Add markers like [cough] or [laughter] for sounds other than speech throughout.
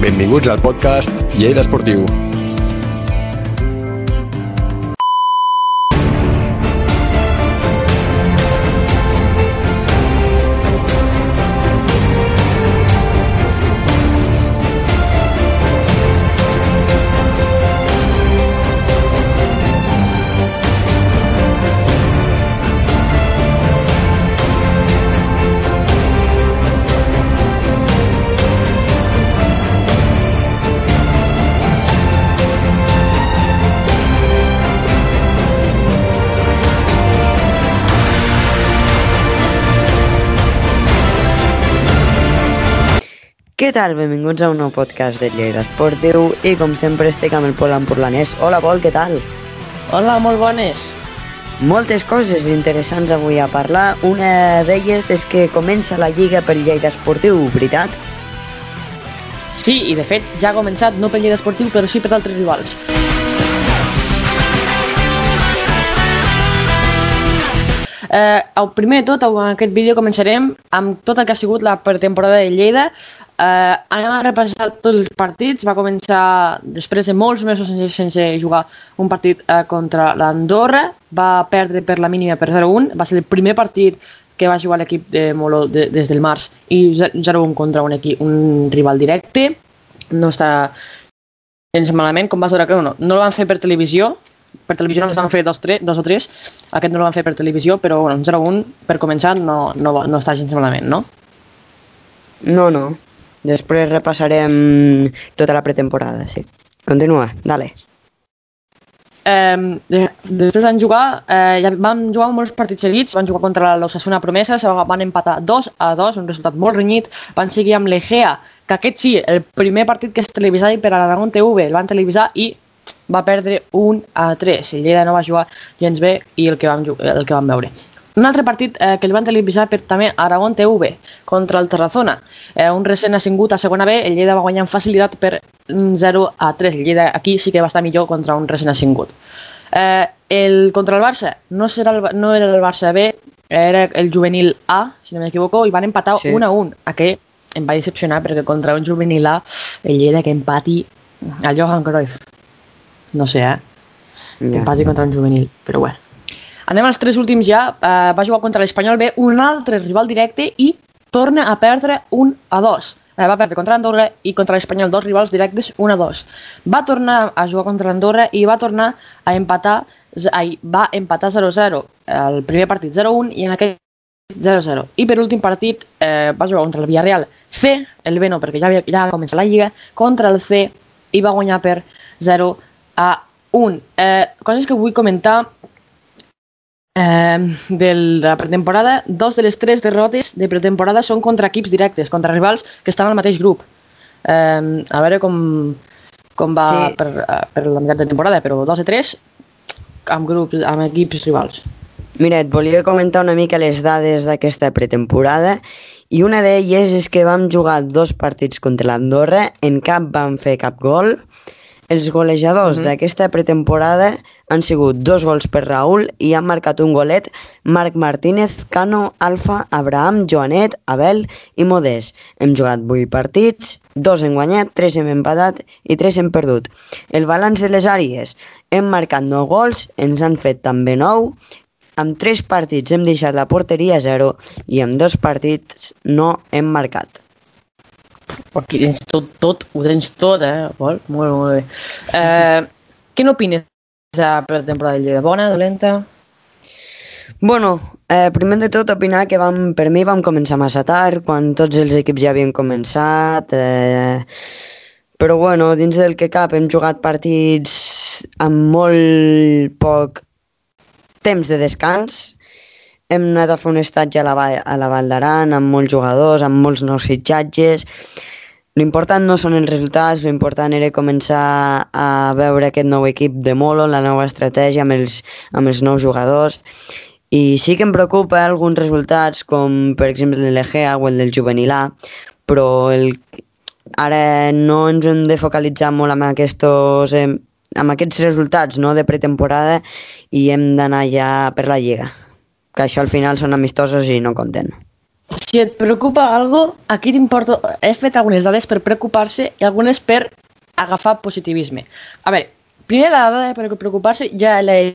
Benvinguts al podcast Lleida Esportiu. Què tal? Benvinguts a un nou podcast de Lleida Esportiu i com sempre estic amb el Pol Empurlanès. Hola Pol, què tal? Hola, molt bones. Moltes coses interessants avui a parlar. Una d'elles és que comença la Lliga pel Lleida Esportiu, veritat? Sí, i de fet ja ha començat no pel Lleida Esportiu, però sí per altres rivals. Eh, el primer de tot, en aquest vídeo començarem amb tot el que ha sigut la pretemporada de Lleida. Eh, anem a repassar tots els partits. Va començar després de molts mesos sense, sense jugar un partit eh, contra l'Andorra. Va perdre per la mínima per 0-1. Va ser el primer partit que va jugar l'equip de Molo de, des del març i 0-1 contra un, equip, un rival directe. No està gens malament, com vas veure que no, no el van fer per televisió, per televisió els van fer dos, tres, dos o tres, aquest no el van fer per televisió, però bueno, 0-1 per començar no, no, no està gens malament, no? No, no. Després repassarem tota la pretemporada, sí. Continua, dale. Eh, després van jugar, eh, ja van jugar molts partits seguits, van jugar contra l'Ossassuna Promesa, van empatar 2 a 2, un resultat molt renyit, van seguir amb l'Egea, que aquest sí, el primer partit que es televisava per a l'Aragón TV, el van televisar i va perdre 1 a 3. El Lleida no va jugar gens bé i el que vam, el que vam veure. Un altre partit eh, que el van televisar per també Aragón TV contra el Terrazona. Eh, un recent assingut a segona B, el Lleida va guanyar amb facilitat per 0 a 3. El Lleida aquí sí que va estar millor contra un recent assingut. Eh, el, contra el Barça no, serà el, no era el Barça B, era el juvenil A, si no m'equivoco, i van empatar sí. 1 a 1. A què em va decepcionar perquè contra un juvenil A el Lleida que empati a Johan Cruyff. No sé, eh? Ja. Empati contra un juvenil, però bé. Anem als tres últims ja. Uh, va jugar contra l'Espanyol B, un altre rival directe i torna a perdre 1 a 2. Uh, va perdre contra l'Andorra i contra l'Espanyol, dos rivals directes, 1 a 2. Va tornar a jugar contra l'Andorra i va tornar a empatar, ai, va empatar 0-0. El primer partit 0-1 i en aquest 0-0. I per últim partit eh, va jugar contra el Villarreal C, el B no, perquè ja, havia, ja va començar la Lliga, contra el C i va guanyar per 0 a 1. Eh, coses que vull comentar eh, de la pretemporada, dos de les tres derrotes de pretemporada són contra equips directes, contra rivals que estan al mateix grup. Eh, a veure com, com va sí. per, per la meitat de temporada, però dos de tres amb grups, amb equips rivals. Mira, et volia comentar una mica les dades d'aquesta pretemporada i una d'elles és que vam jugar dos partits contra l'Andorra, en cap vam fer cap gol, els golejadors uh -huh. d'aquesta pretemporada han sigut dos gols per Raül i han marcat un golet Marc Martínez, Cano, Alfa, Abraham, Joanet, Abel i Modés. Hem jugat 8 partits, dos hem guanyat, 3 hem empatat i 3 hem perdut. El balanç de les àrees. Hem marcat 9 gols, ens han fet també 9, amb 3 partits hem deixat la porteria a 0 i amb 2 partits no hem marcat. Aquí tens tot, tot, ho tens tot, eh, Pol? Molt, molt bé. Eh, què n'opines de la pretemporada de Lleida? Bona, dolenta? Bueno, eh, primer de tot opinar que vam, per mi vam començar massa tard, quan tots els equips ja havien començat, eh, però bueno, dins del que cap hem jugat partits amb molt poc temps de descans, hem anat a fer un estatge a la, a la Vall d'Aran amb molts jugadors, amb molts nous fitxatges. L'important no són els resultats, l'important era començar a veure aquest nou equip de Molo, la nova estratègia amb els, amb els nous jugadors. I sí que em preocupa alguns resultats, com per exemple el l'Egea o el del Juvenil A, però el, ara no ens hem de focalitzar molt amb, aquestos, amb aquests resultats no, de pretemporada i hem d'anar ja per la Lliga que això al final són amistosos i no compten. si et preocupa algo, aquí t'importo... He fet algunes dades per preocupar-se i algunes per agafar positivisme. A veure, primera dada per preocupar-se, ja l'he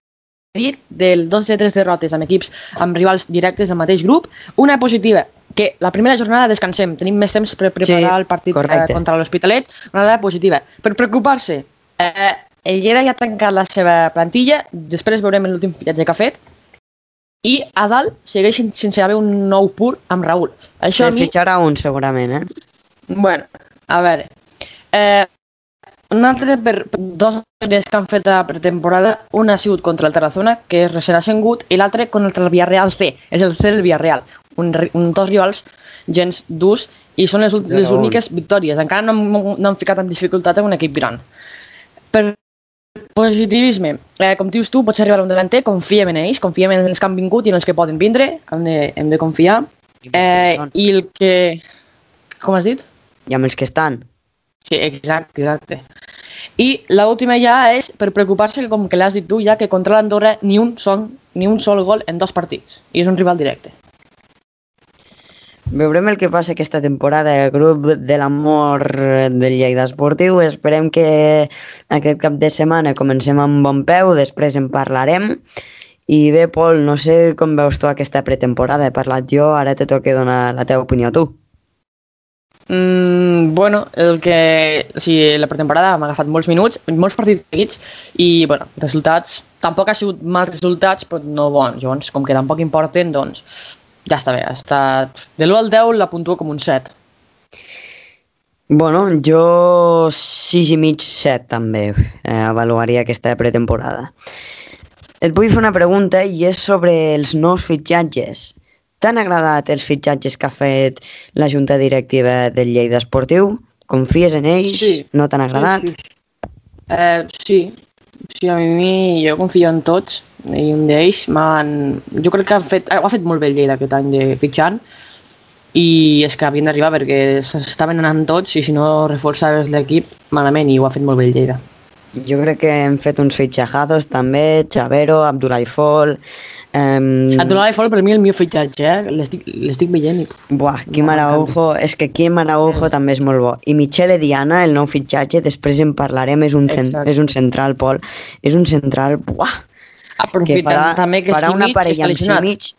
dit, del 2 de 3 derrotes amb equips amb rivals directes del mateix grup. Una positiva, que la primera jornada descansem, tenim més temps per preparar Sí, el partit eh, correcte. contra l'Hospitalet. Una dada positiva. Per preocupar-se, eh, el Lleida ja ha tancat la seva plantilla, després veurem l'últim fitxatge que ha fet, i a dalt segueix sen- sense haver un nou pur amb Raül. Això Se a mi fitxarà un, segurament, eh? Bueno, a veure. Eh, un altre per, per dos sèries que han fet a pretemporada, una ha sigut contra el Tarazona, que és recent ascengut, i l'altre contra el Villarreal C, és el C del Villarreal, un, un dos rivals gens durs, i són les, les úniques victòries. Encara no, no han ficat en dificultat a un equip gran. Per positivisme, eh, com dius tu, pots arribar a un delanter, confiem en ells, confiem en els que han vingut i en els que poden vindre, hem de, hem de confiar. Eh. I el que... Com has dit? I amb els que estan. Sí, exacte, exacte. I l'última ja és per preocupar-se, com que l'has dit tu, ja que contra l'Andorra ni un sol, ni un sol gol en dos partits. I és un rival directe. Veurem el que passa aquesta temporada al grup de l'amor del Lleida Esportiu. Esperem que aquest cap de setmana comencem amb bon peu, després en parlarem. I bé, Pol, no sé com veus tu aquesta pretemporada. He parlat jo, ara te toca donar la teva opinió tu. Mm, bueno, el que... O sigui, la pretemporada m'ha agafat molts minuts, molts partits seguits, i, bueno, resultats... Tampoc ha sigut mals resultats, però no bons. Llavors, com que tampoc importen, doncs, ja està bé. Ha estat... De l'1 al 10 la puntuo com un 7. Bueno, jo 6 i mig, 7 també eh, avaluaria aquesta pretemporada. Et vull fer una pregunta i és sobre els nous fitxatges. T'han agradat els fitxatges que ha fet la junta directiva del Lleida Esportiu? Confies en ells? Sí. No t'han agradat? Sí, sí. Eh, sí, sí, a mi jo confio en tots i un d'ells m'han... Jo crec que han fet, ho ha fet molt bé Lleida aquest any de fitxant i és que havien d'arribar perquè s'estaven anant tots i si no reforçaves l'equip malament i ho ha fet molt bé Lleida. Jo crec que hem fet uns fitxajazos també, Chavero, Abdulai Fol... Um, Abdullah Fall per mi el millor fitxatge, eh? l'estic veient i... Buah, Quim Araujo, és que Quim Araujo també és molt bo. I Michele Diana, el nou fitxatge, després en parlarem, és un, cen Exacte. és un central, Pol. És un central, buah, que Aprofitant farà, també que farà una parella amb. Simic.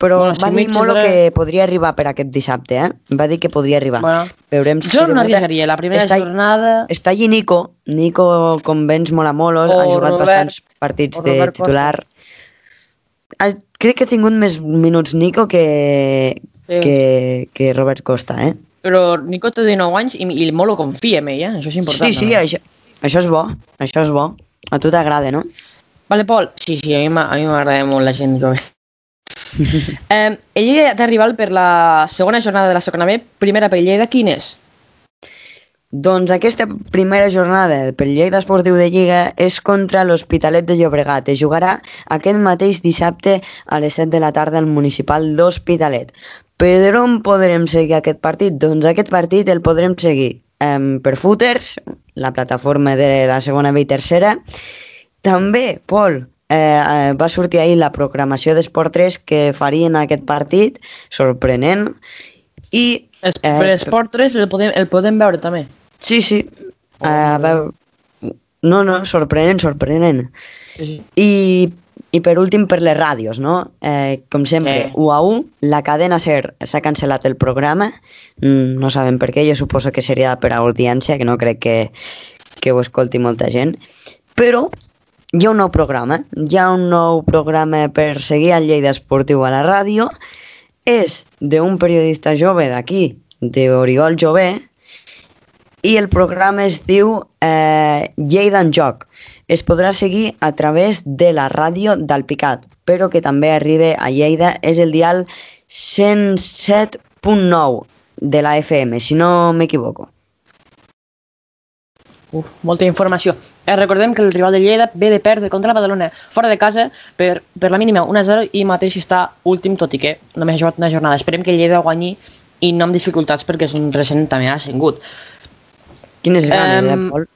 Però Bueno, va dir molt serà- que podria arribar per aquest dissabte, eh? Va dir que podria arribar. Bueno, Veurem si jo no arriesgaria, la primera està, jornada... Està allí Nico, Nico com vens molt a molos, ha jugat Robert- bastants partits de Robert titular. Ha, crec que ha tingut més minuts Nico que, Sí. que, que Robert Costa, eh? Però Nico té 19 anys i, i molt ho confia en ell, eh? Això és important. Sí, sí, no? això, això és bo, això és bo. A tu t'agrada, no? Vale, Pol. Sí, sí, a mi m'agrada molt la gent jove. eh, el Lleida té rival per la segona jornada de la segona B, primera pel Lleida, quin és? Doncs aquesta primera jornada pel Lleida Esportiu de Lliga és contra l'Hospitalet de Llobregat. Es jugarà aquest mateix dissabte a les 7 de la tarda al municipal d'Hospitalet. Per on podrem seguir aquest partit? Doncs aquest partit el podrem seguir eh, per Footers, la plataforma de la segona B i tercera. També, Pol, eh, eh, va sortir ahir la programació d'Esport 3 que farien aquest partit, sorprenent. I Eh, per Esport 3 el podem, el podem veure també. Sí, sí. A veure... No, no, sorprenent, sorprenent. Sí. I, I per últim, per les ràdios, no? Eh, com sempre, Sí. 1 a 1, la cadena SER s'ha cancel·lat el programa, mm, no sabem per què, jo suposo que seria per audiència, que no crec que, que ho escolti molta gent, però hi ha un nou programa, hi ha un nou programa per seguir el Lleida Esportiu a la ràdio, és d'un periodista jove d'aquí, d'Oriol Jové, i el programa es diu eh, Lleida en joc. Es podrà seguir a través de la ràdio d'Alpicat, però que també arriba a Lleida, és el dial 107.9 de la FM, si no m'equivoco. Uf, molta informació. Eh, recordem que el rival de Lleida ve de perdre contra la Badalona fora de casa per, per la mínima 1-0 i mateix està últim, tot i que només ha jugat una jornada. Esperem que Lleida guanyi i no amb dificultats perquè és un recent també ha ascengut. Quines ganes, Em, eh, Pol?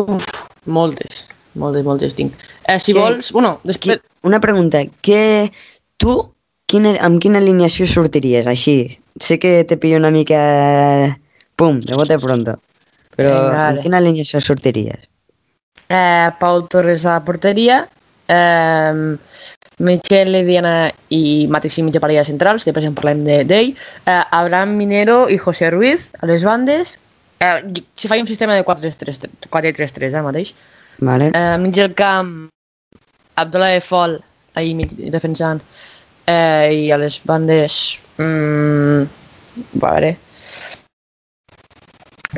Uf, moltes, moltes, moltes tinc. Eh, si Què- vols, bueno, després... una pregunta, que tu, quina, amb quina alineació sortiries, així? Sé que te pillo una mica... Pum, de bote pronto. Però Vinga, dale. quina alineació sortiries? Eh, Pau Torres a la porteria, eh, Michele Diana i Matixi mitja parella centrals, després en parlem de- d'ell, eh, Abraham Minero i José Ruiz a les bandes, eh, si faig un sistema de 4-3-3, 4-3-3 eh, mateix, Vale. eh, mig del camp, Abdullah de Fol, ahir mig defensant, eh, i a les bandes, mm, a veure,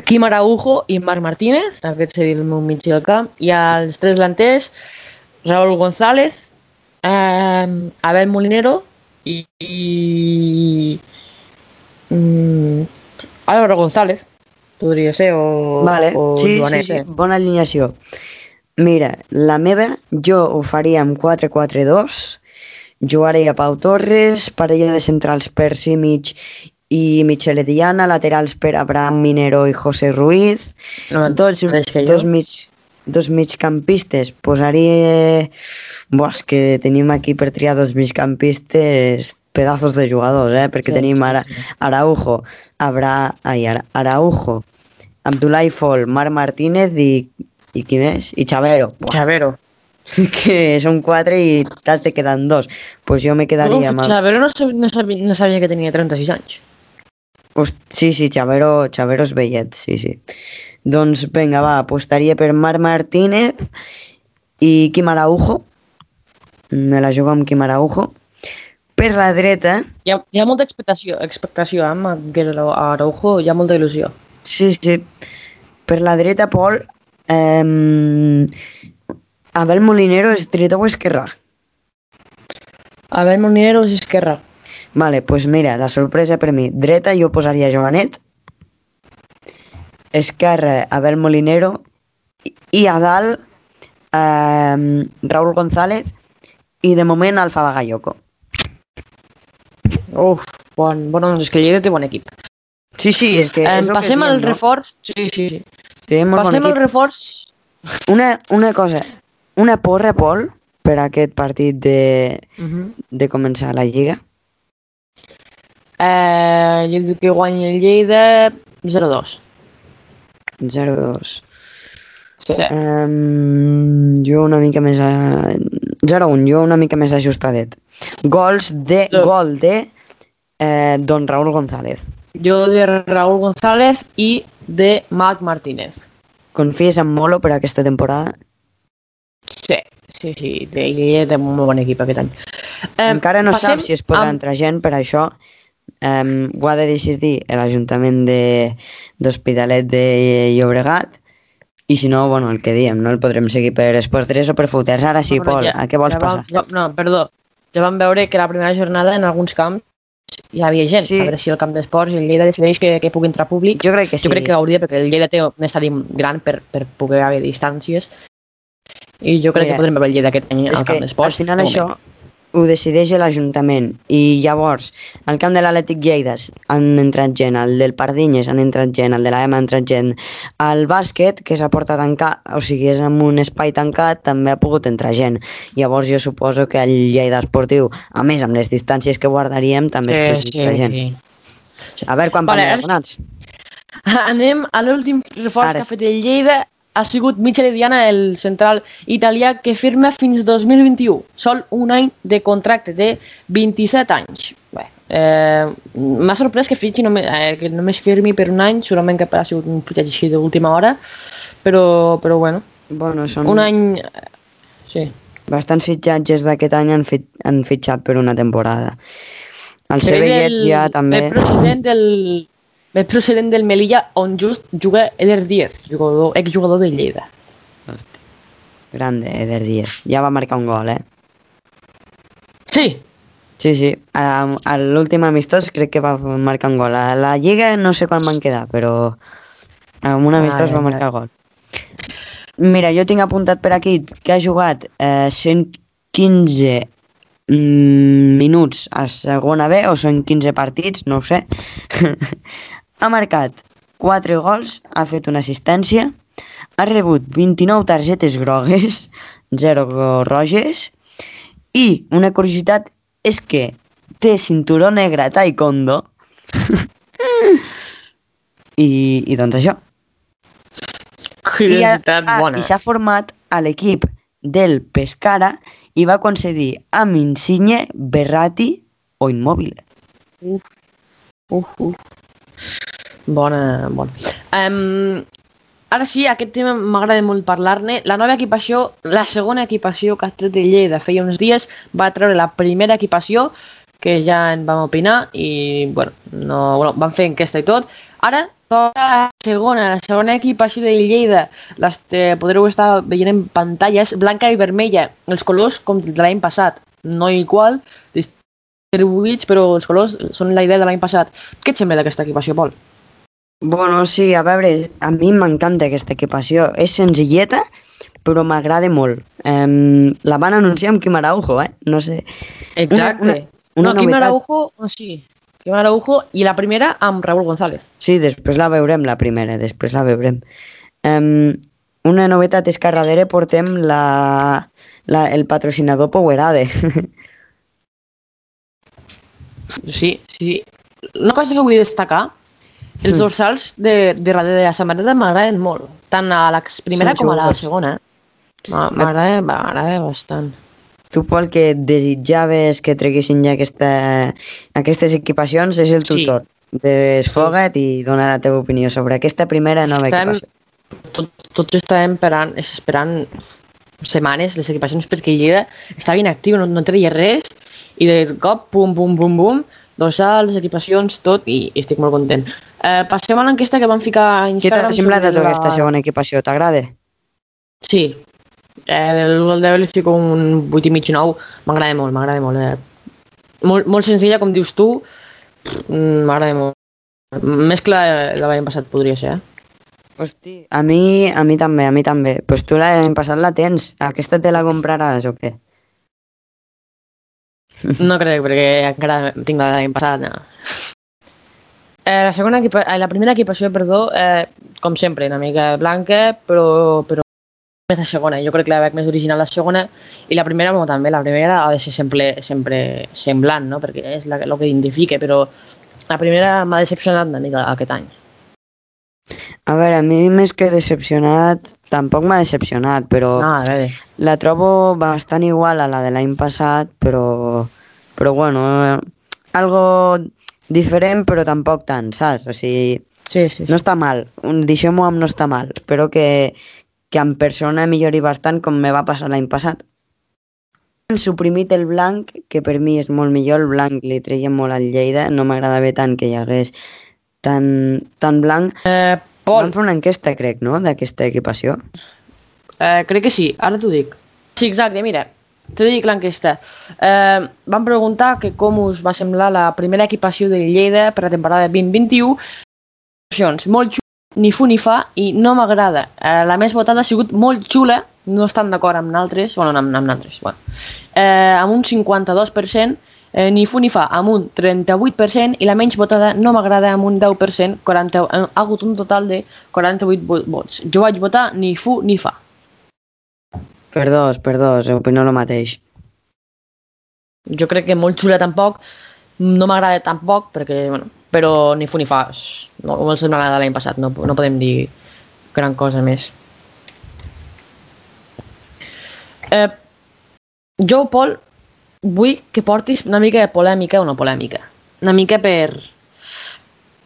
Quim Araujo i Marc Martínez, aquest seria el meu mig del camp, i als tres delanters, Raúl González, eh, Abel Molinero i, i mm, Álvaro González, podria ser, o, Vale, o sí, sí, Joanet. sí, eh? bona alineació. Mira, la meva, jo ho faria amb 4-4-2, jugaria Pau Torres, parella de centrals per Simic i Michele Diana, laterals per Abraham Minero i José Ruiz, No, dos, dos, mig, dos migcampistes, posaria... Buah, és que tenim aquí per triar dos migcampistes pedazos de jugadors, eh? perquè Sí, tenim Ara. Araujo, Abra, ai, Ara, Araujo, Abdullah Fall, Marc Martínez i, i qui més? I Chavero, Buah, Chavero. [laughs] que són quatre i t'has de quedar amb dos. Pues jo me quedaria amb... el- Chavero no sabia, no, sabia, no sabia que tenia 36 anys. Host, sí, sí, Chavero, Chavero és vellet, sí, sí. Doncs vinga, va, apostaria per Marc Martínez i Quim Araujo. Me la jugo amb Quim Araujo. Per la dreta, Hi ha, hi ha molta expectació, expectació eh, amb Araujo, hi ha molta il·lusió. sí, sí. Per la dreta, Pol, eh, Abel Molinero és dreta o esquerra? Abel Molinero és esquerra. Vale, pues mira, la sorpresa per mi. Dreta jo posaria Joanet. Esquerra, Abel Molinero. I- a dalt, eh, Raúl González. I de moment Alfa Bagayoko. Uf, bon, doncs és que Lleida té bon equip. Sí, sí, és que... Eh, és passem al no? reforç. Sí, sí, sí. Té molt Passem bon al reforç. Una, una cosa, una porra, Pol, per aquest partit de, Uh -huh. de començar la Lliga. Eh, jo dic que guanya el Lleida 0-2. 0-2. Sí. Um, jo una mica més... A... 0-1, jo una mica més ajustadet. Gols de... Sí. Gol de eh, Don Raúl González. Jo de Raúl González i de Marc Martínez. Confies en Molo per aquesta temporada? Sí, sí, sí. Té, Lleida té un molt bon equip aquest any. Eh, Encara no passem sap si es podrà amb- entrar gent, per això um, ho ha de decidir l'Ajuntament de- d'Hospitalet de, Llobregat i si no, bueno, el que diem, no el podrem seguir per Esports 3 o per Footers. Ara sí, No, Pol, ja- a què vols ja passar? Ja, no, perdó. Ja vam veure que la primera jornada en alguns camps hi havia gent. Sí. A veure si el camp d'esports i el Lleida decideix que, que pugui entrar públic. Jo crec que sí. Jo crec que hauria, perquè el Lleida té un estadi gran per, per poder haver distàncies. I jo crec Mira, que podrem veure el Lleida aquest any al camp d'esports. al final de això moment. Ho decideix l'Ajuntament i llavors al camp de l'Atlètic Lleida han entrat gent, al del Pardinyes han entrat gent, al de l'AM ha entrat gent al bàsquet, que és a porta tancat o sigui, és en un espai tancat també ha pogut entrar gent, llavors jo suposo que el Lleida Esportiu, a més amb les distàncies que guardaríem també es Sí, pot entrar gent sí, sí. a veure quan Vale, ara- abonats [laughs] Anem a l'últim reforç que ha sí. fet el Lleida. Ha sigut Michele Diana, el central italià, que firma fins 2021. Sol un any de contracte, de 27 anys. Bé, eh, M'ha sorprès que, fitxi només, eh, que només firmi per un any, segurament que ha sigut un fitxatge així d'última hora, però, però bueno, bueno, són un any... Sí. bastants fitxatges d'aquest any han, fit, han fitxat per una temporada el Ve Sevillets del- ja també Ve procedent del, ve procedent del Melilla, on just juga Eder Díez, jugador, exjugador de Lleida. Hosti. Grande, Eder Díez. Ja va marcar un gol, eh? Sí, Sí, sí. A, a l'últim amistós crec que va marcar un gol. A la Lliga no sé quan van quedar, però amb un amistós Ai, va marcar gol. Mira, jo tinc apuntat per aquí que ha jugat eh, 115 mm, minuts a segona B, o són 15 partits, no ho sé. [laughs] ha marcat 4 gols, ha fet una assistència, ha rebut 29 targetes grogues, 0 roges, i una curiositat és que té cinturó negre a taekwondo. [laughs] I, I doncs això. I, ha- Curiositat bona. i s'ha format a l'equip del Pescara i va concedir amb Insigne, Berrati o Immòbile. Uf, uf. Bona, bona. Um, ara sí, aquest tema m'agrada molt parlar-ne. La nova equipació, la segona equipació que ha tret de Lleida feia uns dies, va treure la primera equipació, que ja en vam opinar, i bueno, no, bueno, van fer enquesta i tot. Ara, la segona, la segona equipació de Lleida, les eh, podreu estar veient en pantalles, blanca i vermella, els colors com de l'any passat, no igual, distribuïts, però els colors són la idea de l'any passat. Què et sembla d'aquesta equipació, Pol? Bueno, sí, a veure, a mi m'encanta aquesta equipació. És senzilleta, però m'agrada molt. Um, la van anunciar amb Quim Araujo, eh? No sé. Exacte. Una- una no, Quim novetat. Araujo, oh, sí. Quim Araujo i la primera amb Raúl González. Sí, després la veurem, la primera, després la veurem. Um, una novetat és que a darrere portem la, la, el patrocinador Powerade. Sí, sí. Una cosa que vull destacar, els Sí. dorsals de, de darrere de la samarreta m'agraden molt, tant a la primera Són com a la segona. M'a- M'agrada m'agrada bastant. tu, Pol, que desitjaves que treguessin ja aquesta, aquestes equipacions, és el Sí. tutor. Desfoga't i dona la teva opinió sobre aquesta primera nova Estem- equipació. Tot, tots estàvem esperant, esperant setmanes les equipacions perquè Lleida estava inactiu, no, no treia res i de cop, pum, pum, pum, pum, dorsals, equipacions, tot i, i estic molt content. Eh, passem a l'enquesta que vam ficar a Què Instagram. t'ha semblat a tu sobre aquesta segona equipació? T'agrada? Sí. Eh, del l'1 al 10 li fico un 8 i mig 9. M'agrada molt, m'agrada molt. Eh. Molt, molt senzilla, com dius tu. Mm, M'agrada molt. Més que la de l'any passat podria ser, eh? Hosti, a mi, a mi també, a mi també. Pues tu l'any passat la tens. Aquesta te la compraràs o què? [laughs] No crec, perquè encara tinc la de l'any passat. No. Eh, la, segona equipa eh, la primera equipació, perdó, eh, com sempre, una mica blanca, però, però més la segona. Jo crec que la veig més original la segona i la primera, bueno, també, la primera ha de ser sempre, sempre semblant, no? perquè és la, el que identifica, però la primera m'ha decepcionat una mica aquest any. A veure, a mi més que decepcionat, tampoc m'ha decepcionat, però Ah, a veure. la trobo bastant igual a la de l'any passat, però, però bueno, eh, algo diferent però tampoc tant, saps? O sigui, Sí, sí, sí. no està mal, deixem-ho amb no està mal, espero que, que en persona millori bastant com me va passar l'any passat. Han suprimit el blanc, que per mi és molt millor, el blanc li treia molt al Lleida, no m'agradava tant que hi hagués tan, tan blanc. Eh, Pol, Vam fer una enquesta, crec, no?, d'aquesta equipació. Eh, crec que sí, ara t'ho dic. Sí, exacte, mira, t'ho dic l'enquesta. Eh, vam preguntar que com us va semblar la primera equipació de Lleida per la temporada 2021. Opcions, molt xula, ni fu ni fa, i no m'agrada. Eh, la més votada ha sigut molt xula, no estan d'acord amb naltres, bueno, amb, amb naltres, bueno. Eh, amb un 52%, eh, ni fu ni fa, amb un 38%, i la menys votada no m'agrada amb un 10%, 40, ha hagut un total de 48 vo- vots. Jo vaig votar ni fu ni fa. Per dos, per dos, opino el mateix. jo crec que molt xula tampoc, no m'agrada tampoc, perquè, bueno, però ni fu ni fa, no, molt semblant a la de l'any passat, no, no podem dir gran cosa més. Eh, jo, Pol, vull que portis una mica de polèmica, una polèmica, una mica per,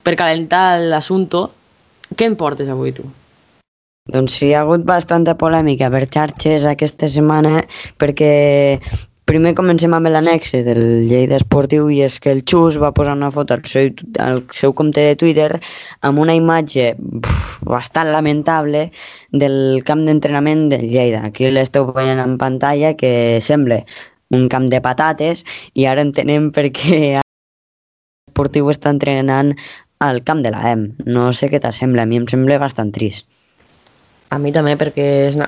per calentar l'assumpte. Què em portes avui, tu? Doncs sí, hi ha hagut bastanta polèmica per xarxes aquesta setmana perquè primer comencem amb l'anexe del Lleida Esportiu i és que el Xus va posar una foto al seu, al seu compte de Twitter amb una imatge bastant lamentable del camp d'entrenament del Lleida. Aquí l'esteu veient en pantalla que sembla un camp de patates i ara entenem per què [laughs] Esportiu està entrenant al camp de la EM. No sé què t'assembla, a mi em sembla bastant trist. A mi també, perquè és una...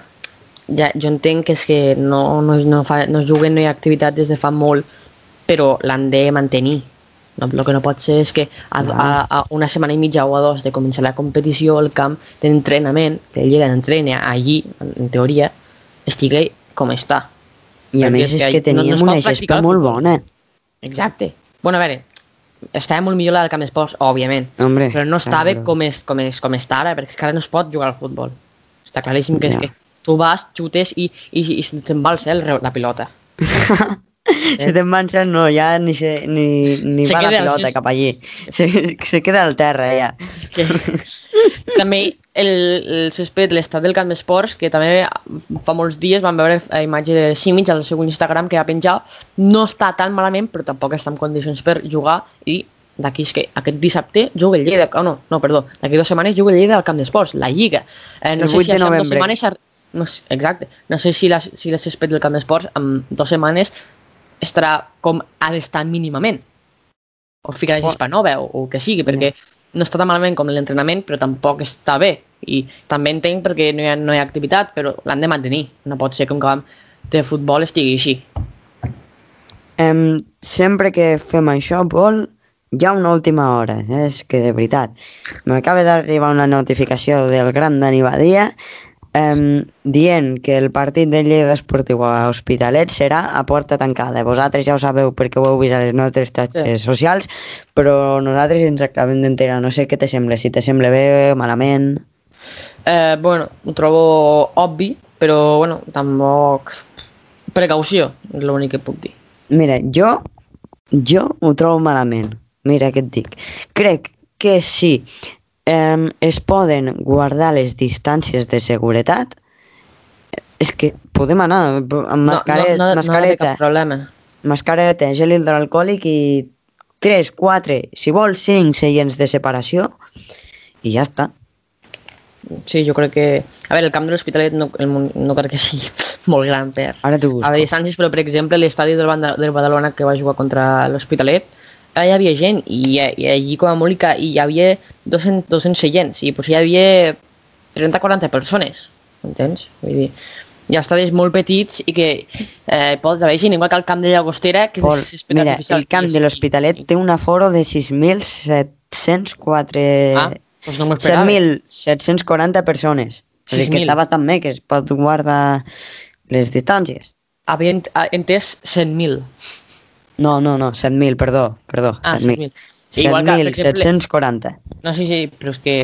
ja, jo entenc que és que no, no, no, fa, no es juguen, no hi ha activitat des de fa molt, però l'han de mantenir. No, el que no pot ser és que a, a, a una setmana i mitja o a dos de començar la competició, el camp d'entrenament, que el Lliga d'entrena allí, en, en teoria, estigui com està. I a més és que que no- no teníem es pot una gespa molt bona. Exacte. Bueno, a veure, estava molt millor la del camp d'esports, òbviament, Hombre, però no estava però- com, és, com, és, com està ara, perquè és que ara no es pot jugar al futbol. Està claríssim que, Ja. és que tu vas, xutes i, i, i se'n va al cel la pilota. [laughs] Si te'n van ser, no, ja ni, se, ni, ni Se va la al pilota sis- cap allí. Se, se queda al terra, ja. que també el, el césped, l'estat del camp d'esports, que també fa molts dies vam veure la imatge de Simic al seu Instagram que va penjar, no està tan malament, però tampoc està en condicions per jugar i d'aquí és que aquest dissabte juga el Lleida, oh, no, no, perdó, d'aquí dues setmanes juga el Lleida al camp d'esports, la Lliga. Eh, no El sé 8 si de en dues novembre. setmanes... No, sé- exacte, no sé si, la, si el césped del camp d'esports en dues setmanes estarà com ha d'estar mínimament o ficar a Hispanova o, o que sigui, perquè no està tan malament com l'entrenament, però tampoc està bé. I també entenc perquè no hi ha, no hi ha activitat, però l'han de mantenir. No pot ser que un camp de futbol estigui així. Em, sempre que fem això, Pol, hi ha una última hora. És que, de veritat, m'acaba d'arribar una notificació del gran Dani Badia em, dient que el partit de Lleida Esportiu a Hospitalet serà a porta tancada. Vosaltres ja ho sabeu perquè ho heu vist a les nostres xarxes Sí. socials, però nosaltres ens acabem d'enterar. No sé què te sembla, si te sembla bé, malament... Eh, bueno, ho trobo obvi, però bueno, tampoc... Precaució, és l'únic que puc dir. Mira, jo, jo ho trobo malament. Mira què et dic. Crec que si eh, es poden guardar les distàncies de seguretat, és que podem anar amb mascaret, no, no, no, no mascareta, cap problema. mascareta, gel hidroalcohòlic i 3, 4, si vols 5 seients de separació i ja està. Sí, jo crec que... A veure, el camp de l'Hospitalet no, el, no crec que sigui [laughs] molt gran per... Ara t'ho busco. A distàncies, però per exemple l'estadi del, del Badalona que va jugar contra l'Hospitalet hi havia gent i, i allí com a molt hi havia 200, 200 seients i potser hi havia 30-40 persones, entens? Vull dir, hi ha estadis molt petits i que eh, pot haver gent, igual que el camp de Llagostera, que Pol, és mira, el camp de l'Hospitalet té un aforo de 6.704... Ah, doncs no m'ho esperava. 7.740 persones. O sigui que 6.000. està bastant bé, que es pot guardar les distàncies. Havia ent- entès 100.000. No, no, no, 7.000, perdó, perdó. Ah, 7.000. 7.000. Igual que, per exemple, 7.740. No sé si, però és que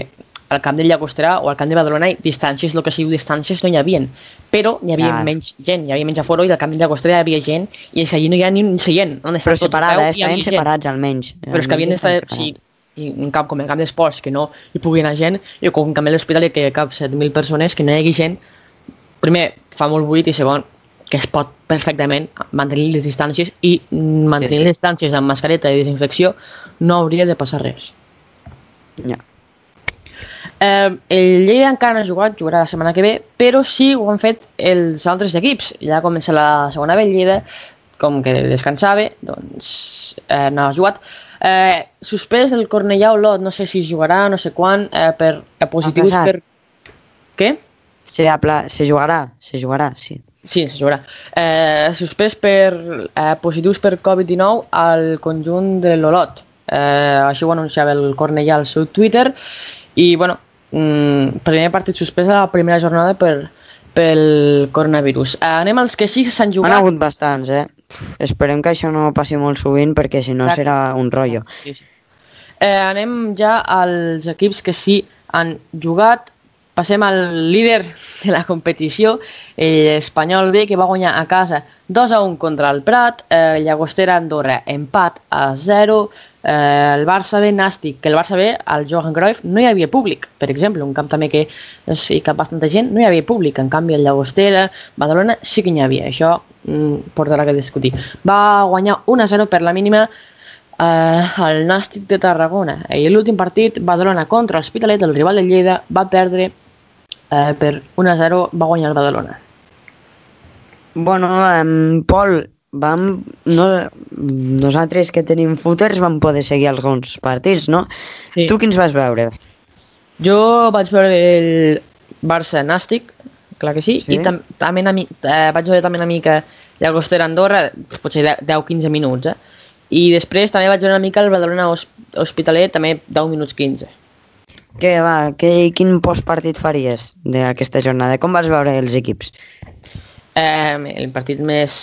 al camp de Llagostera o al camp de Badalona distàncies, el que sigui distàncies no hi havien, però hi havia Ja. menys gent, hi havia menys aforo i al camp de Llagostera hi havia gent i és allí no hi ha ni un seient, on Però separada, eh? peu, hi havia estaven separats almenys. Però és que havien d'estar, sí, i un camp com el camp d'esports que no hi pugui anar gent i com un camp de l'hospitalet que cap 7.000 persones que no hi hagi gent primer fa molt buit i segon que es pot perfectament mantenir les distàncies i mantenir Sí, sí. les distàncies amb mascareta i desinfecció no hauria de passar res Ja. Eh, el Lleida encara no ha jugat, jugarà la setmana que ve, però sí ho han fet els altres equips. Ja comença la segona el Lleida, com que descansava, doncs eh, no ha jugat. Eh, suspès el Cornellà Olot, no sé si jugarà, no sé quan, eh, per eh, positius per... Què? Se, apla... se jugarà, se jugarà, sí. Sí, se jugarà. Eh, suspès per eh, positius per Covid-19 al conjunt de l'Olot. Eh, així ho anunciava el Cornellà al seu Twitter. I, bueno, mm, primer partit suspès a la primera jornada per, pel coronavirus. Eh, anem als que sí que s'han Han jugat. hagut bastants, eh? Esperem que això no passi molt sovint perquè si no serà un rotllo. Sí, sí. Eh, anem ja als equips que sí han jugat. Passem al líder de la competició, l'Espanyol B, que va guanyar a casa 2 a 1 contra el Prat, eh, Llagostera Andorra empat a 0, eh, el Barça B Nàstic, que el Barça B al Johan Cruyff no hi havia públic, per exemple, un camp també que hi cap bastanta gent, no hi havia públic, en canvi el Llagostera, Badalona sí que n'hi havia, això mm, portarà que discutir. Va guanyar 1 a 0 per la mínima eh, el Nàstic de Tarragona. I l'últim partit, Badalona contra l'Hospitalet, el rival de Lleida, va perdre eh, per 1 a 0, va guanyar el Badalona. Bueno, um, Pol, vam, no, nosaltres que tenim footers vam poder seguir alguns partits, no? Sí. Tu quins vas veure? Jo vaig veure el Barça Nàstic, clar que sí, Sí. i tam també una, eh, vaig veure també una mica Llagostera Andorra, potser 10-15 minuts, eh? I després també vaig veure una mica el Badalona Hos- Hospitalet, també 10 minuts 15. Què va, què, quin postpartit faries d'aquesta jornada? Com vas veure els equips? Eh, el partit més,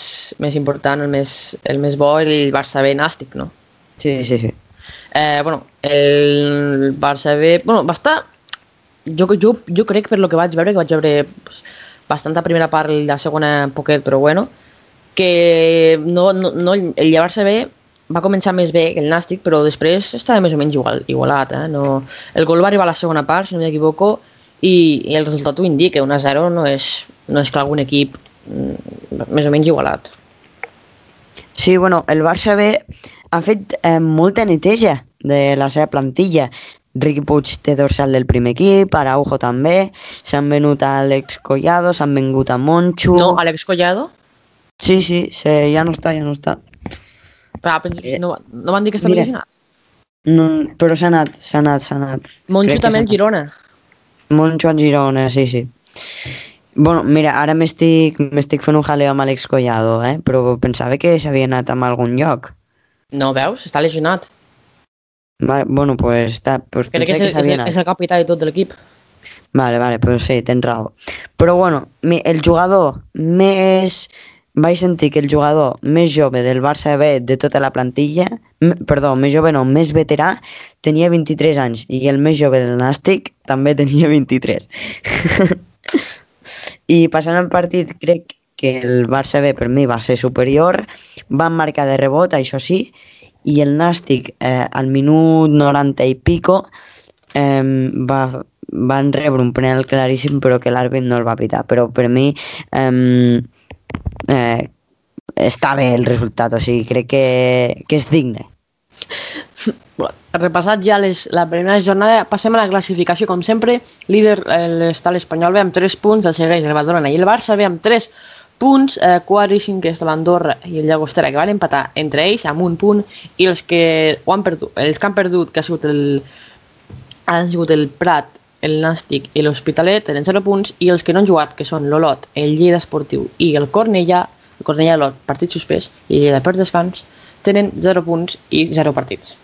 més important, el més, el més bo, el Barça B Nàstic, no? Sí, sí, sí. Eh, bueno, el Barça B... Bueno, va estar... Jo, jo, jo crec, per lo que vaig veure, que vaig veure pues, bastanta primera part i la segona poquet, però bueno, que no, no, no, el Barça B va començar més bé que el Nàstic, però després estava més o menys igual, igualat. Eh? No, el gol va arribar a la segona part, si no m'equivoco, i, i el resultat ho indica, 1 a 0 no és, no és que algun equip mm, més o menys igualat. Sí, bueno, el Barça B ha fet eh, molta neteja de la seva plantilla. Riqui Puig té dorsal del primer equip, Araujo també, s'han venut a Alex Collado, s'han vengut a Moncho... No, Alex Collado? Sí, sí, sí, ja no està, ja no està. Però, eh, no, no van dir que està mira, lesionat? No, però s'ha anat, s'ha anat, s'ha anat. Crec que també el Girona. Moncho al Girona, sí, sí. Bueno, mira, ara m'estic fent un jaleo amb Alex Collado, eh? però pensava que s'havia anat a algun lloc. No, veus? Està lesionat. Vale, bueno, pues, està, pues Crec que és, que és, el, és el capità de tot l'equip. Vale, vale, pues sí, tens raó. Però bueno, el jugador més... Vaig sentir que el jugador més jove del Barça B de tota la plantilla, perdó, més jove no, més veterà, tenia 23 anys i el més jove del Nàstic també [laughs] tenia 23. I passant el partit, crec que el Barça B per mi va ser superior, van marcar de rebot, això sí, i el Nàstic eh, al minut 90 i pico eh, va, van rebre un penal claríssim però que l'àrbit no el va pitar però per mi eh, eh, està bé el resultat o sigui, crec que, que és digne repassat ja les, la primera jornada, passem a la classificació, com sempre. Líder eh, està l'Espanyol B amb 3 punts, el segueix el Badalona i el Barça B amb 3 punts, eh, quart i cinquè està l'Andorra i el Llagostera, que van empatar entre ells amb un punt, i els que, ho han perdut, els que han perdut, que ha sigut el, han sigut el Prat, el Nàstic i l'Hospitalet, tenen 0 punts, i els que no han jugat, que són l'Olot, el Lleida Esportiu i el Cornellà, el Cornellà Olot, partit suspès, i el Lleida per descans, tenen 0 punts i 0 partits.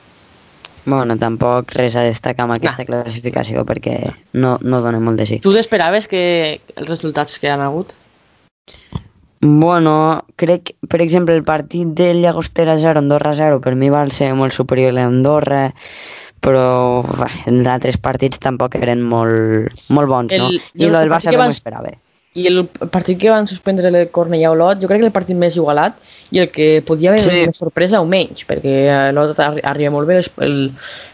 bueno, tampoc res a destacar amb aquesta classificació perquè no, no dona molt de sí Tu t'esperaves que els resultats que han hagut? Bueno, crec, per exemple, el partit del Llagostera 0, Andorra 0, per mi va ser molt superior a l'Andorra, però bé, els altres partits tampoc eren molt, molt bons, no? El- I jo el el Barça que no van- m'ho esperava. I el partit que van suspendre el Cornellà Olot, jo crec que el partit més igualat i el que podia haver Sí. una sorpresa o menys, perquè l'Olot arri- arriba molt bé, el,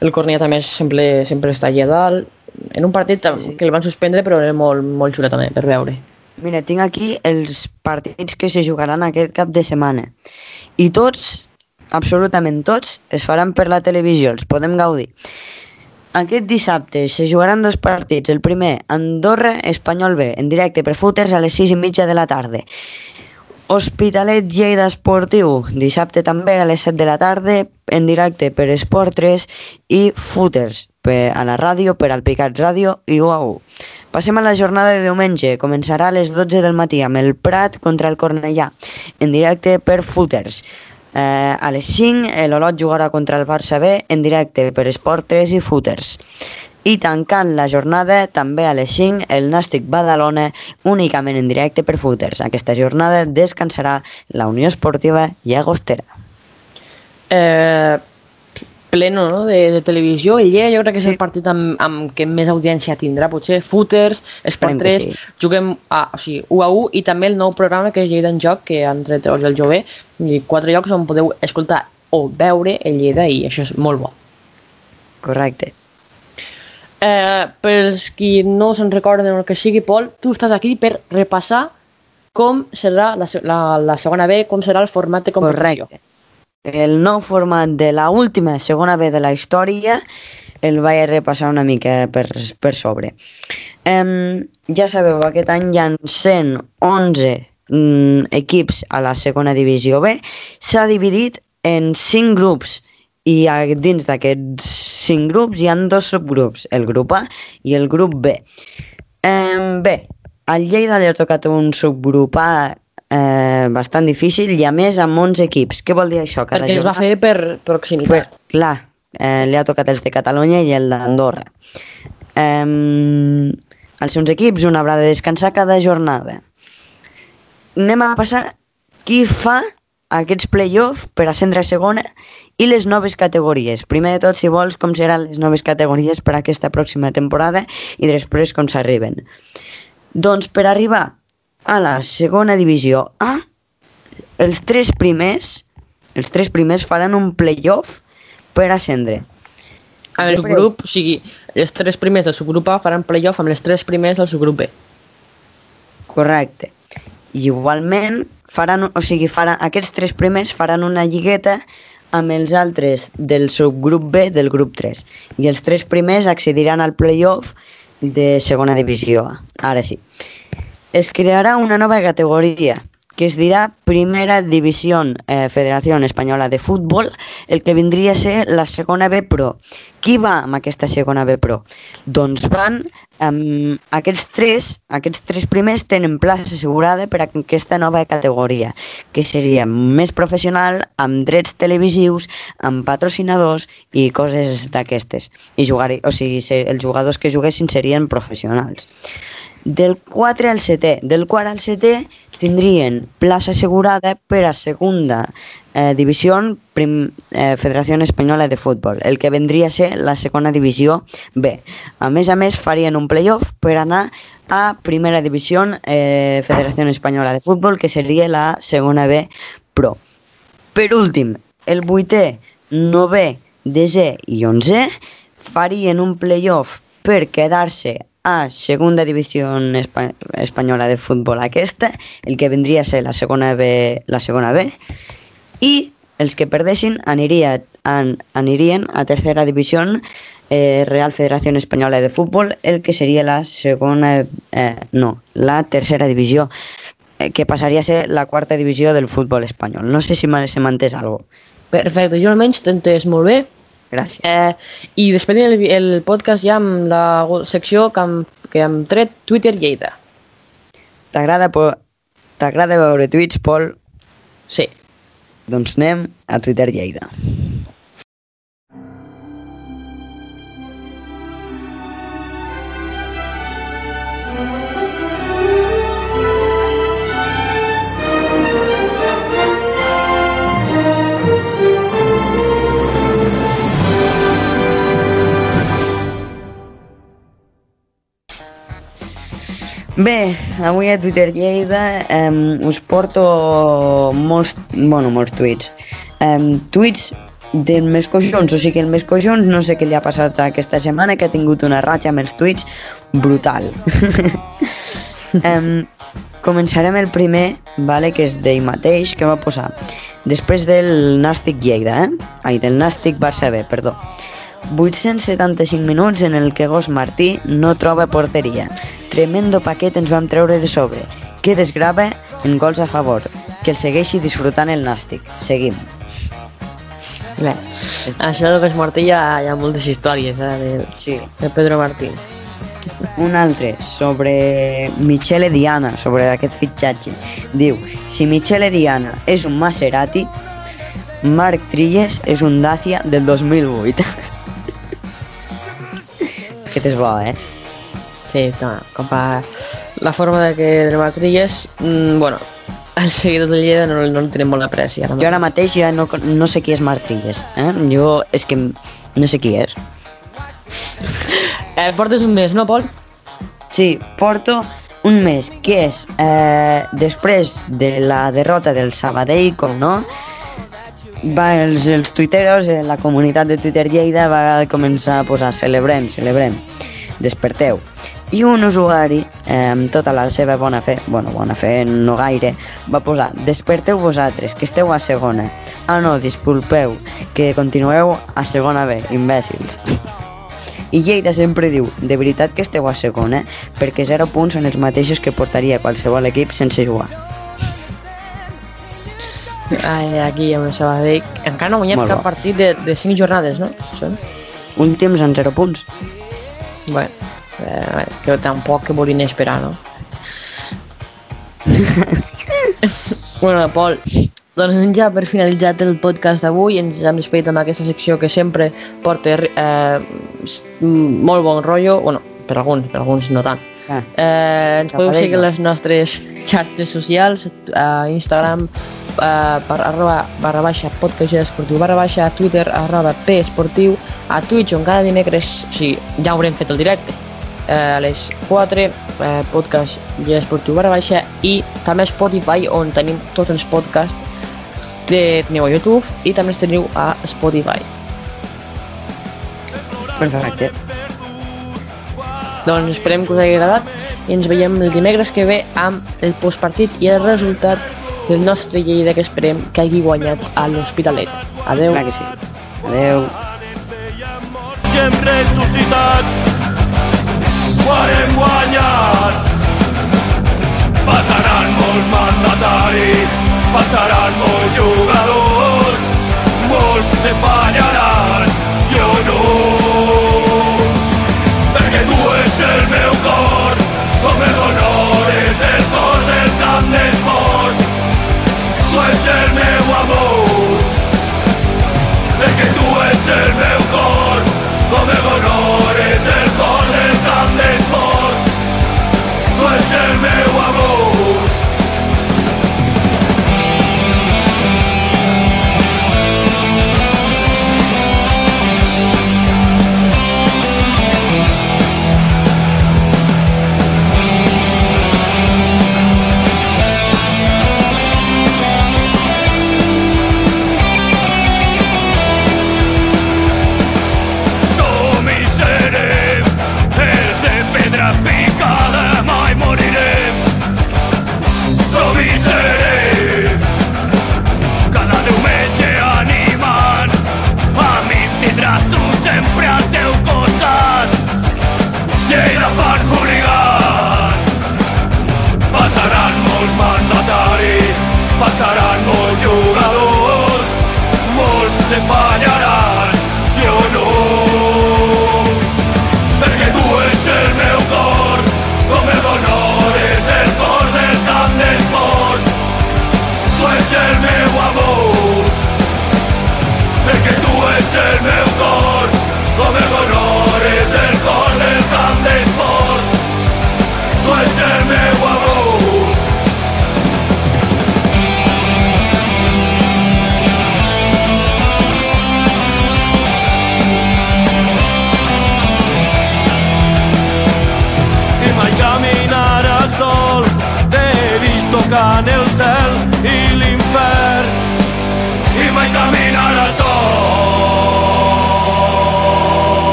el Cornellà també sempre, sempre està allà dalt, en un partit Sí, sí. que el van suspendre però era molt, molt xulo també per veure. Mira, tinc aquí els partits que se jugaran aquest cap de setmana. I tots, absolutament tots, es faran per la televisió, els podem gaudir. Aquest dissabte se jugaran dos partits. El primer, Andorra, Espanyol B, en directe per Footers a les 6 i mitja de la tarda. Hospitalet Lleida Esportiu, dissabte també a les 7 de la tarda, en directe per Esport 3 i Footers per, a la ràdio, per Alpicat Ràdio i UAU. Passem a la jornada de diumenge. Començarà a les 12 del matí amb el Prat contra el Cornellà, en directe per Footers. Eh, a les 5 l'Olot jugarà contra el Barça B en directe per Esport 3 i Footers. I tancant la jornada, també a les 5, el Nàstic Badalona, únicament en directe per Footers. Aquesta jornada descansarà la Unió Esportiva Llagostera. Eh, pleno no? de, de televisió, el Lleida jo crec que és Sí. el partit amb, amb què més audiència tindrà, potser Footers, Esport Esperem que 3, sí. juguem a, o sigui, 1 a 1 i també el nou programa que és Lleida en Joc, que han tret el jove, i quatre llocs on podeu escoltar o veure el Lleida i això és molt bo. Correcte. Eh, pels qui no se'n recorden el que sigui, Pol, tu estàs aquí per repassar com serà la, la, la segona B, com serà el format de competició. Correcte. El nou format de la última segona B de la història el vaig repassar una mica per, per sobre. Um, ja sabeu, aquest any hi ha 111 mm, equips a la segona divisió B. S'ha dividit en 5 grups i a, dins d'aquests 5 grups hi han dos subgrups, el grup A i el grup B. Um, bé, al Lleida li ha tocat un subgrup A eh, bastant difícil i a més amb 11 equips. Què vol dir això? Cada Perquè es va fer per proximitat. Clar, eh, li ha tocat els de Catalunya i el d'Andorra. Eh, els seus equips un haurà de descansar cada jornada. Anem a passar qui fa aquests play-off per ascendre a segona i les noves categories. Primer de tot, si vols, com seran les noves categories per a aquesta pròxima temporada i després com s'arriben. Doncs per arribar a la segona divisió A, els tres primers, els tres primers faran un play-off per ascendre. A el Després- subgrup, o sigui, els tres primers del subgrup A faran playoff amb els tres primers del subgrup B. Correcte. I igualment, faran, o sigui, faran, aquests tres primers faran una lligueta amb els altres del subgrup B del grup 3. I els tres primers accediran al playoff de segona divisió A. Ara sí. Es crearà una nova categoria que es dirà Primera Divisió eh, Federació Espanyola de Futbol, el que vindria a ser la segona B Pro. Qui va amb aquesta segona B Pro? Doncs van amb aquests tres, aquests tres primers tenen plaça assegurada per a aquesta nova categoria, que seria més professional, amb drets televisius, amb patrocinadors i coses d'aquestes. I jugar, o sigui, els jugadors que juguessin serien professionals. Del 4 al 7è. Del 4 al 7è tindrien plaça assegurada per a segunda eh, divisió prim, eh, Federació Espanyola de Futbol, el que vendria a ser la segona divisió B. A més a més, farien un playoff per anar a primera divisió eh, Federació Espanyola de Futbol, que seria la segona B Pro. Per últim, el vuitè, novè, desè i onzè farien un playoff per quedar-se a segunda divisió espa espanyola de futbol aquesta, el que vendria a ser la segona B, la segona B, i els que perdessin aniria, an, anirien a tercera divisió eh, Real Federació Espanyola de Futbol, el que seria la segona, eh, no, la tercera divisió, eh, que passaria a ser la quarta divisió del futbol espanyol. No sé si se m'ha entès alguna Perfecte, jo almenys t'he entès molt bé. Gràcies. Eh, I despedim el, el podcast ja amb la secció que hem, que hem tret Twitter Lleida. T'agrada t'agrada veure tuits, Pol? Sí. Doncs anem a Twitter Lleida. Bé, avui a Twitter Lleida um, us porto molts, bueno, molts tuits. Um, tuits del més coixons, o sigui, el més coixons no sé què li ha passat aquesta setmana, que ha tingut una ratxa amb els tuits brutal. [laughs] um, començarem el primer, vale, que és d'ell mateix, que va posar després del Nàstic Lleida, eh? Ai, del Nàstic Barça B, perdó. 875 minuts en el que Gos Martí no troba porteria. Tremendo paquet ens vam treure de sobre. Que desgrava en gols a favor. Que el segueixi disfrutant el Nàstic. Seguim. Bé, això del que és Martí hi ha, hi ha moltes històries eh, de, Sí. de Pedro Martín. Un altre sobre Michele Diana, sobre aquest fitxatge. Diu, si Michele Diana és un Maserati, Marc Trilles és un Dacia del 2008. [laughs] Aquest és bo, eh? Sí, no, com pa... La forma de que de Martrilles, mm, bueno, els seguidors de Lleida no, no li tenen molt apreci. Ara Jo ara mateix ja no, no sé qui és Marc Trilles. Eh? Jo és que no sé qui és. Eh, portes un mes, no, Pol? Sí, porto un mes, que és eh, després de la derrota del Sabadell, com no, va, els, els tuiteros, eh, la comunitat de Twitter Lleida va començar a posar celebrem, celebrem, desperteu. I un usuari, eh, amb tota la seva bona fe, bueno, bona fe no gaire, va posar desperteu vosaltres, que esteu a segona. Ah no, disculpeu, que continueu a segona B, imbècils. [laughs] I Lleida sempre diu, de veritat que esteu a segona, perquè 0 punts són els mateixos que portaria qualsevol equip sense jugar. Ai, aquí amb el Sabadell. Encara no ha guanyat cap partit de, de 5 jornades, no? Són? Últims en 0 punts. Bueno, eh, que tampoc que volien esperar, no? [laughs] bueno, Pol, doncs ja per finalitzat el podcast d'avui ens hem despedit amb aquesta secció que sempre porta eh, molt bon rotllo, bueno, per alguns, per alguns no tant, Ah. Eh, ens podeu seguir a les nostres xarxes socials, a Instagram eh, per arroba barra baixa podcast esportiu barra baixa, a Twitter arroba p esportiu, a Twitch on cada dimecres, o sigui, ja haurem fet el directe, eh, a les 4, eh, podcast esportiu barra baixa i també a Spotify on tenim tots els podcasts que teniu a YouTube i també els teniu a Spotify. Perfecte. Doncs esperem que us hagi agradat i ens veiem el dimecres que ve amb el postpartit i el resultat del nostre Lleida que esperem que hagi guanyat a l'Hospitalet. Adeu. Clar que sí. Adeu. hem ressuscitat. Ho harem guanyat. Passaran molts mandataris, passaran molts jugadors, tu ets el meu cor, com el honor és el cor del camp d'esports. Tu ets el meu